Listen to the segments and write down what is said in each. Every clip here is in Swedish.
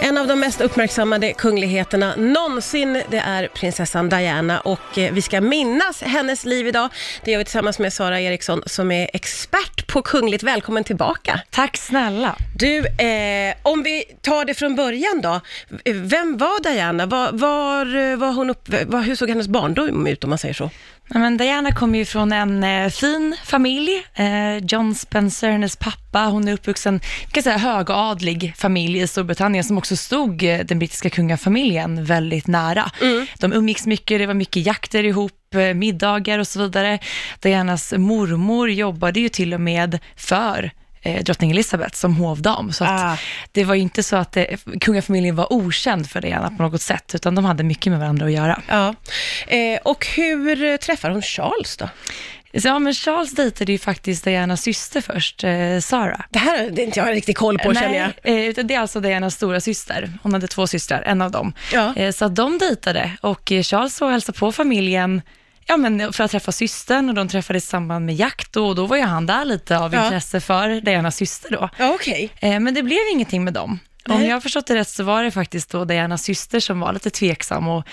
En av de mest uppmärksammade kungligheterna någonsin, det är prinsessan Diana och eh, vi ska minnas hennes liv idag. Det gör vi tillsammans med Sara Eriksson som är expert på kungligt. Välkommen tillbaka. Tack snälla. Du, eh, om vi tar det från början då. Vem var Diana? Var, var, var hon upp, var, hur såg hennes barndom ut om man säger så? Men Diana kommer ju från en eh, fin familj. Eh, John Spencer, hennes pappa, hon är uppvuxen kan säga, högadlig familj i Storbritannien som också stod eh, den brittiska kungafamiljen väldigt nära. Mm. De umgicks mycket, det var mycket jakter ihop, eh, middagar och så vidare. Dianas mormor jobbade ju till och med för eh, drottning Elizabeth som hovdam. Så Ah. det var ju inte så att det, kungafamiljen var okänd för Diana på något sätt, utan de hade mycket med varandra att göra. Ja. Eh, och hur träffar hon Charles då? Ja, men Charles dejtade ju faktiskt Dianas syster först, eh, Sarah. Det här har inte jag riktigt koll på känner jag. eh, utan det är alltså Dianas stora syster. Hon hade två systrar, en av dem. Ja. Eh, så att de dejtade och eh, Charles var och hälsade på familjen Ja, men för att träffa systern och de träffades i samband med jakt och då var ju han där lite av Ja. intresse för Dianas syster då. Ja, okej. Eh, men det blev ingenting med dem. Om Nej. jag har förstått det rätt så var det faktiskt då Dianas syster som var lite tveksam och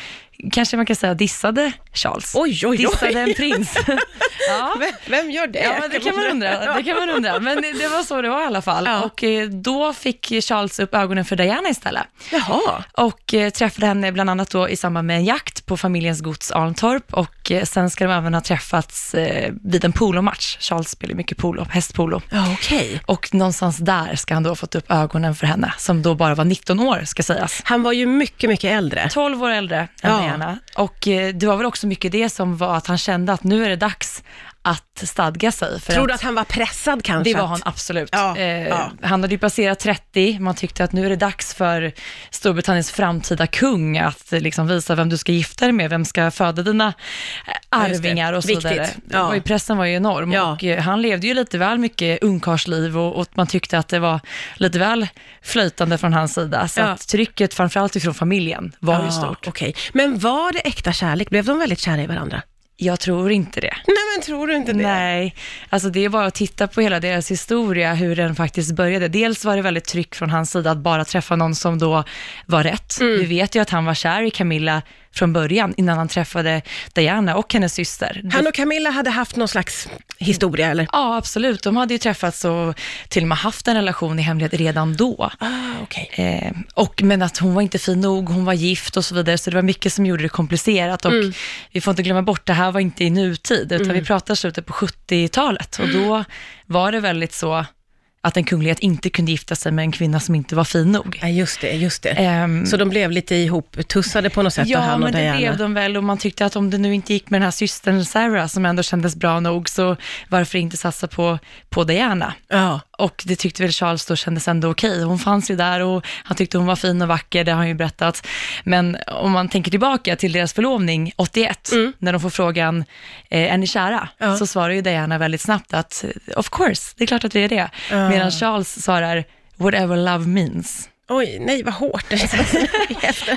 kanske man kan säga dissade Charles. Oj, oj, oj. Dissade en prins. ja. Vem, vem gör det? Ja, men det kan man undra. Det kan man undra. Men det var så det var i alla fall. Ja. Och eh, då fick Charles upp ögonen för Diana istället. Jaha. Och eh, träffade henne bland annat då i samband med en jakt på familjens gods Arntorp. Och eh, sen ska de även ha träffats eh, vid en polomatch. Charles spelar mycket polo, hästpolo. Ja, okej. Och någonstans där ska han då ha fått upp ögonen för henne, som då bara var 19 år, ska sägas. Han var ju mycket, mycket äldre. 12 år äldre än Ja. Diana. Och eh, det var väl också mycket det som var att han kände att nu är det dags att stadga sig. För Tror att du att han var pressad kanske? det var att- han absolut. Ja, eh, ja. Han hade ju passerat 30, man tyckte att nu är det dags för Storbritanniens framtida kung att eh, liksom visa vem du ska gifta dig med, vem ska föda dina eh, arvingar och så Viktigt. vidare. Ja. Och pressen var ju enorm Ja. och eh, han levde ju lite väl mycket ungkarlsliv och, och man tyckte att det var lite väl flöjtande från hans sida. Så att trycket, framförallt ifrån familjen, var ju stort. okej. Men var det äkta kärlek? Blev de väldigt kära i varandra? Jag tror inte det. Nej, men tror du inte det? Nej, alltså det är bara att titta på hela deras historia, hur den faktiskt började. Dels var det väldigt tryck från hans sida att bara träffa någon som då var rätt. Mm. Vi vet ju att han var kär i Camilla från början, innan han träffade Diana och hennes syster. Han och Camilla hade haft någon slags historia, eller? Ja, absolut. De hade ju träffats och till och med haft en relation i hemlighet redan då. Ah, okej. Eh, och, men att hon var inte fin nog, hon var gift och så vidare, så det var mycket som gjorde det komplicerat. Och Mm. vi får inte glömma bort, det här var inte i nutid, utan vi pratar slutet på 70-talet. Och då var det väldigt så att en kunglighet inte kunde gifta sig med en kvinna som inte var fin nog. Nej, just det, just det. Ehm, Så de blev lite ihop-tussade på något sätt, Ja, han och men det Diana? blev de väl och man tyckte att om det nu inte gick med den här systern Sarah som ändå kändes bra nog, så varför inte satsa på, på Diana? Ja. Och det tyckte väl Charles då kändes ändå okej. Hon fanns ju där och han tyckte hon var fin och vacker, det har han ju berättat. Men om man tänker tillbaka till deras förlovning 81, när de får frågan, eh, är ni kära? Ja. Så svarar ju Diana väldigt snabbt att, of course, det är klart att vi är det. Ja. Medan Charles svarar, whatever love means. Oj, nej vad hårt.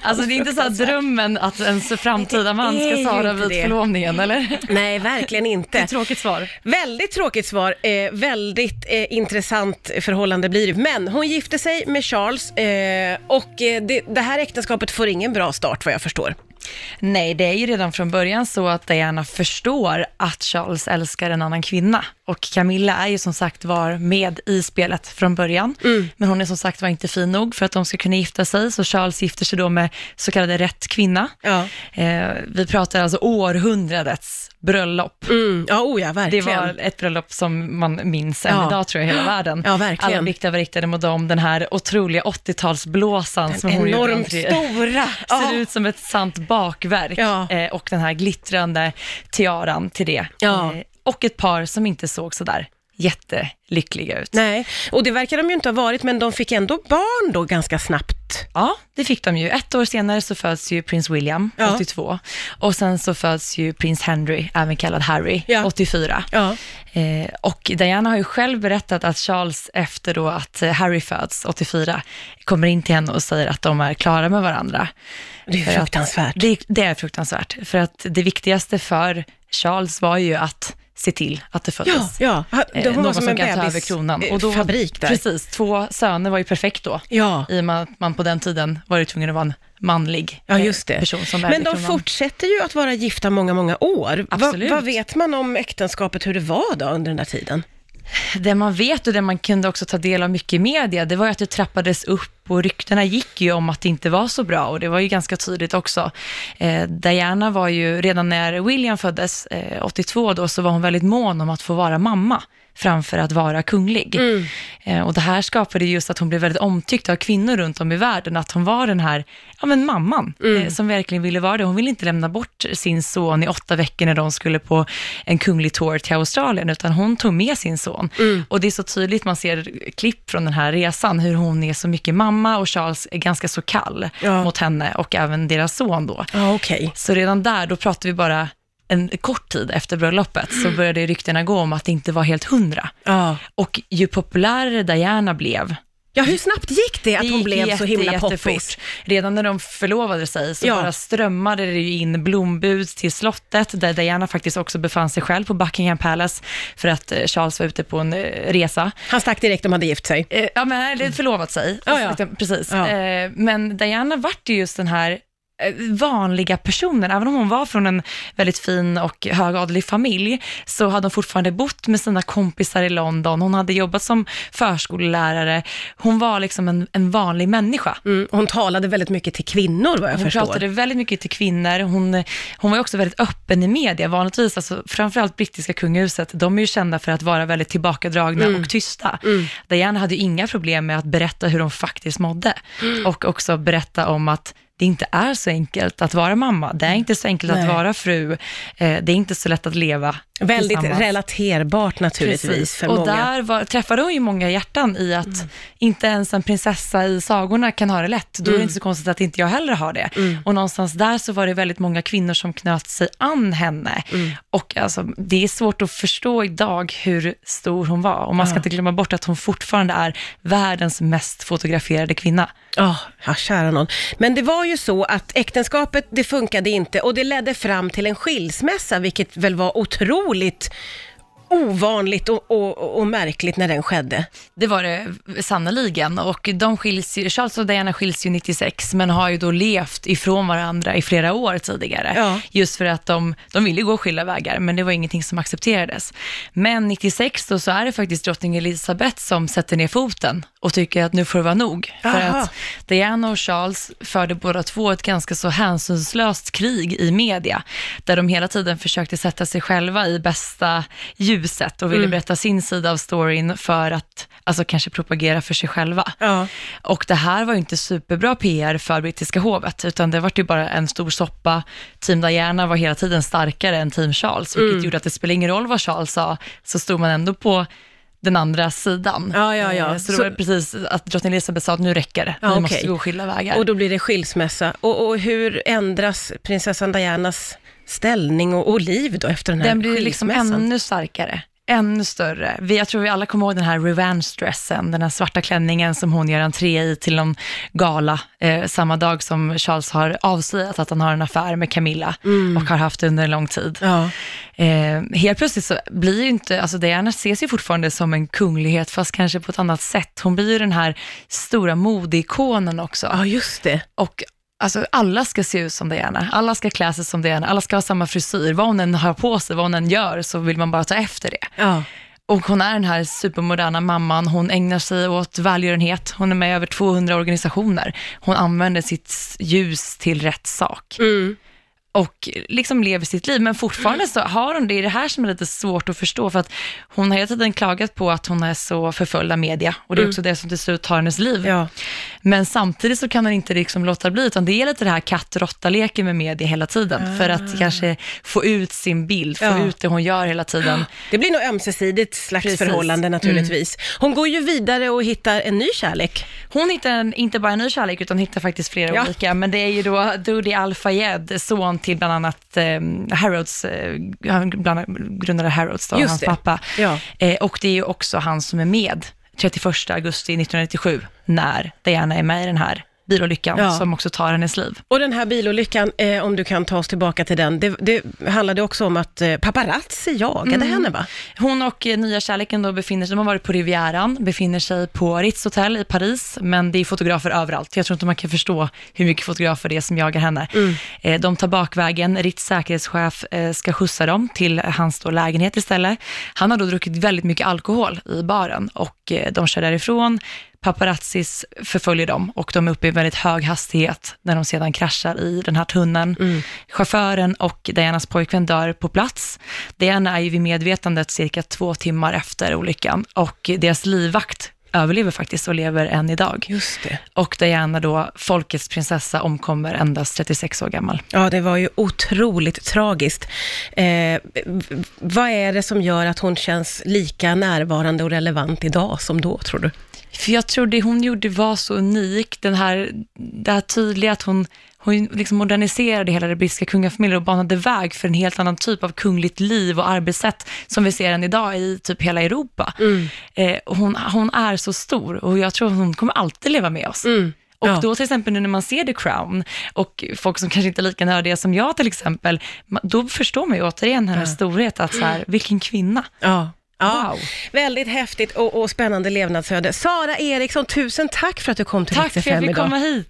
Alltså det är inte så att drömmen att ens framtida man Det ska svara inte vid det. förlovningen, eller? nej, verkligen Det är inte. ett tråkigt svar. Väldigt tråkigt svar, eh, väldigt eh, intressant förhållande blir det. Men hon gifte sig med Charles eh, och eh, det, det här äktenskapet får ingen bra start vad jag förstår. Nej, det är ju redan från början så att Diana förstår att Charles älskar en annan kvinna. Och Camilla är ju som sagt var med i spelet från början. Men hon är som sagt var inte fin nog för att de ska kunna gifta sig, så Charles gifter sig då med så kallade rätt kvinna. Ja, Eh, vi pratar alltså århundradets bröllop. mm. ja, oh, ja Det verkligen. var ett bröllop som man minns än Ja. idag tror jag i hela världen. Ja, verkligen. Alla blickar var riktade mot dem, den här otroliga 80-talsblåsan som hon Enormt stora. ser Ja. ut som ett sant bakverk. Ja. Eh, och den här glittrande tiaran till det. Ja. Eh, och ett par som inte såg sådär jättelyckliga ut. Nej, och det verkar de ju inte ha varit, men de fick ändå barn då ganska snabbt. Ja, det fick de ju. Ett år senare så föds ju prins William, Ja. 82. Och sen så föds ju prins Henry, även kallad Harry, Ja. 84. Ja. Eh, och Diana har ju själv berättat att Charles efter då att Harry föds, 84, kommer in till henne och säger att de är klara med varandra. Det är För att- fruktansvärt. Det, det är fruktansvärt, för att det viktigaste för Charles var ju att se till att det föddes. Ja, ja. eh, Hon var någon som en kan ta över kronan. bebisfabrik fabrik där. Precis, två söner var ju perfekt då. Ja. I och med att man på den tiden var tvungen att vara en manlig Ja, eh, just det. person som Men de kronan. fortsätter ju att vara gifta många, många år. Va, Absolut. vad vet man om äktenskapet, hur det var då under den där tiden? Det man vet och det man kunde också ta del av mycket i media, det var ju att det trappades upp och ryktena gick ju om att det inte var så bra och det var ju ganska tydligt också. Eh, Diana var ju, redan när William föddes, eh, 82 då, så var hon väldigt mån om att få vara mamma framför att vara kunglig. Eh, och det här skapade just att hon blev väldigt omtyckt av kvinnor runt om i världen, att hon var den här, ja men mamman, eh, som verkligen ville vara det. Hon ville inte lämna bort sin son i åtta veckor när de skulle på en kunglig tour till Australien, utan hon tog med sin son. Och det är så tydligt, man ser klipp från den här resan, hur hon är så mycket mamma och Charles är ganska så kall Ja. mot henne och även deras son då. Ja, okej. Så redan där, då pratar vi bara en kort tid efter bröllopet, så började ryktena gå om att det inte var helt hundra. Ja. Och ju populärare Diana blev, ja, hur snabbt gick det att hon blev så jätte- himla jättefort. poppis? Redan när de förlovade sig så Ja. bara strömmade det ju in blombud till slottet, där Diana faktiskt också befann sig själv på Buckingham Palace, för att eh, Charles var ute på en eh, resa. Han stack direkt, de hade gift sig. Eh, Ja, men eller förlovat sig. Ja, ja. Liksom, Precis. Ja. Men Diana vart ju just den här vanliga personen, även om hon var från en väldigt fin och högadlig familj, så hade hon fortfarande bott med sina kompisar i London, hon hade jobbat som förskollärare, hon var liksom en, en vanlig människa. Mm. Hon talade väldigt mycket till kvinnor, vad jag Hon förstår. pratade väldigt mycket till kvinnor. Hon, hon var också väldigt öppen i media. Vanligtvis, alltså, framförallt brittiska kungahuset, de är ju kända för att vara väldigt tillbakadragna Mm. och tysta. Diana hade ju inga problem med att berätta hur de faktiskt mådde. Mm. Och också berätta om att det inte är så enkelt att vara mamma. Det är inte så enkelt Nej. att vara fru. Eh, det är inte så lätt att leva Väldigt relaterbart naturligtvis Precis. för och många. där var, träffade hon ju många hjärtan i att inte ens en prinsessa i sagorna kan ha det lätt. Då är det inte så konstigt att inte jag heller har det. Och någonstans där så var det väldigt många kvinnor som knöt sig an henne. Och alltså, det är svårt att förstå idag hur stor hon var. Och man ska Ja. inte glömma bort att hon fortfarande är världens mest fotograferade kvinna. Ja, ja, kära någon. Men det var ju så att äktenskapet, det funkade inte och det ledde fram till en skilsmässa, vilket väl var otroligt otroligt ovanligt och, och, och märkligt när den skedde. Det var det sannoliken och de skiljs ju, Charles och Diana skiljs ju 96 men har ju då levt ifrån varandra i flera år tidigare. Ja. Just för att de, de ville gå skilda vägar men det var ingenting som accepterades. Men 96 då så är det faktiskt drottning Elizabeth som sätter ner foten och tycker att nu får det vara nog. För Aha. att Diana och Charles förde båda två ett ganska så hänsynslöst krig i media, där de hela tiden försökte sätta sig själva i bästa ljuset och Mm. ville berätta sin sida av storyn för att alltså, kanske propagera för sig själva. Ja. Och det här var ju inte superbra PR för brittiska hovet, utan det var ju bara en stor soppa. Team Diana var hela tiden starkare än Team Charles, vilket Mm. gjorde att det spelade ingen roll vad Charles sa, så stod man ändå på den andra sidan. Ja, ja, ja. Eh, Så, Så- det var precis att drottning Elizabeth sa att nu räcker det, vi okej. måste gå skilda vägar. Och då blir det skilsmässa. Och, och hur ändras prinsessan Dianas ställning och, och liv då efter den här Den blir liksom ännu starkare, ännu större. Vi, jag tror vi alla kommer ihåg den här revenge-dressen, den här svarta klänningen som hon gör entré i till någon gala, eh, samma dag som Charles har avslöjat att han har en affär med Camilla och har haft under en lång tid. Ja. Eh, helt plötsligt så blir ju inte, alltså Diana ses ju fortfarande som en kunglighet, fast kanske på ett annat sätt. Hon blir ju den här stora modeikonen också. ja, just det. Och alltså, alla ska se ut som Diana, alla ska klä sig som Diana, alla ska ha samma frisyr. Vad hon än har på sig, vad hon än gör, så vill man bara ta efter det. Ja. Och hon är den här supermoderna mamman, hon ägnar sig åt välgörenhet, hon är med i över 200 organisationer. Hon använder sitt ljus till rätt sak Mm. Och liksom lever sitt liv. Men fortfarande så har hon det, är det här som är lite svårt att förstå, för att hon har hela tiden klagat på att hon är så förföljd av media och det är också det som till slut tar hennes liv. Ja. Men samtidigt så kan hon inte liksom låta bli, utan det är lite det här katt-råtta-leken med media hela tiden, för att kanske få ut sin bild, få Ja. ut det hon gör hela tiden. Det blir nog ömsesidigt slags Precis. förhållande naturligtvis. Hon går ju vidare och hittar en ny kärlek. Hon hittar en, inte bara en ny kärlek, utan hittar faktiskt flera Ja. olika, men det är ju då Dodi Al-Fayed, son till bland annat eh, Harrods, eh, han bland annat grundade Harrods, då, Just hans det. pappa. Ja. Eh, och det är ju också han som är med 31 augusti 1997, när Diana är med i den här bilolyckan Ja. som också tar hennes liv. Och den här bilolyckan, eh, om du kan ta oss tillbaka till den, det, det handlade också om att eh, paparazzi jagade Mm. henne va? Hon och eh, nya kärleken då befinner sig, de har varit på Rivieran, befinner sig på Ritz Hotel i Paris, men det är fotografer överallt. Jag tror inte man kan förstå hur mycket fotografer det är som jagar henne. Eh, De tar bakvägen, Ritz säkerhetschef eh, ska skjutsa dem till hans då lägenhet istället. Han har då druckit väldigt mycket alkohol i baren och eh, de kör därifrån. Paparazzis förföljer dem och de är uppe i väldigt hög hastighet när de sedan kraschar i den här tunneln. Chauffören och Dianas pojkvän dör på plats. Diana är ju vid medvetandet cirka två timmar efter olyckan och deras livvakt överlever faktiskt och lever än idag. Just det. Och Diana då, folkets prinsessa, omkommer endast 36 år gammal. Ja, det var ju otroligt tragiskt. Eh, vad är det som gör att hon känns lika närvarande och relevant idag som då, tror du? För jag tror det hon gjorde var så unik, den här, det här tydliga att hon, hon liksom moderniserade hela den brittiska kungafamiljen och banade väg för en helt annan typ av kungligt liv och arbetssätt som vi ser än idag i typ hela Europa. Eh, och hon, hon är så stor och jag tror hon kommer alltid leva med oss. Och Ja. då till exempel nu när man ser The Crown och folk som kanske inte är lika nördiga som jag till exempel, då förstår man ju återigen hennes storhet, att så här, vilken kvinna. Ja. Ja, Wow. väldigt häftigt och, och spännande levnadsöde. Sara Eriksson, tusen tack för att du kom till Tack för att jag fick idag. komma hit.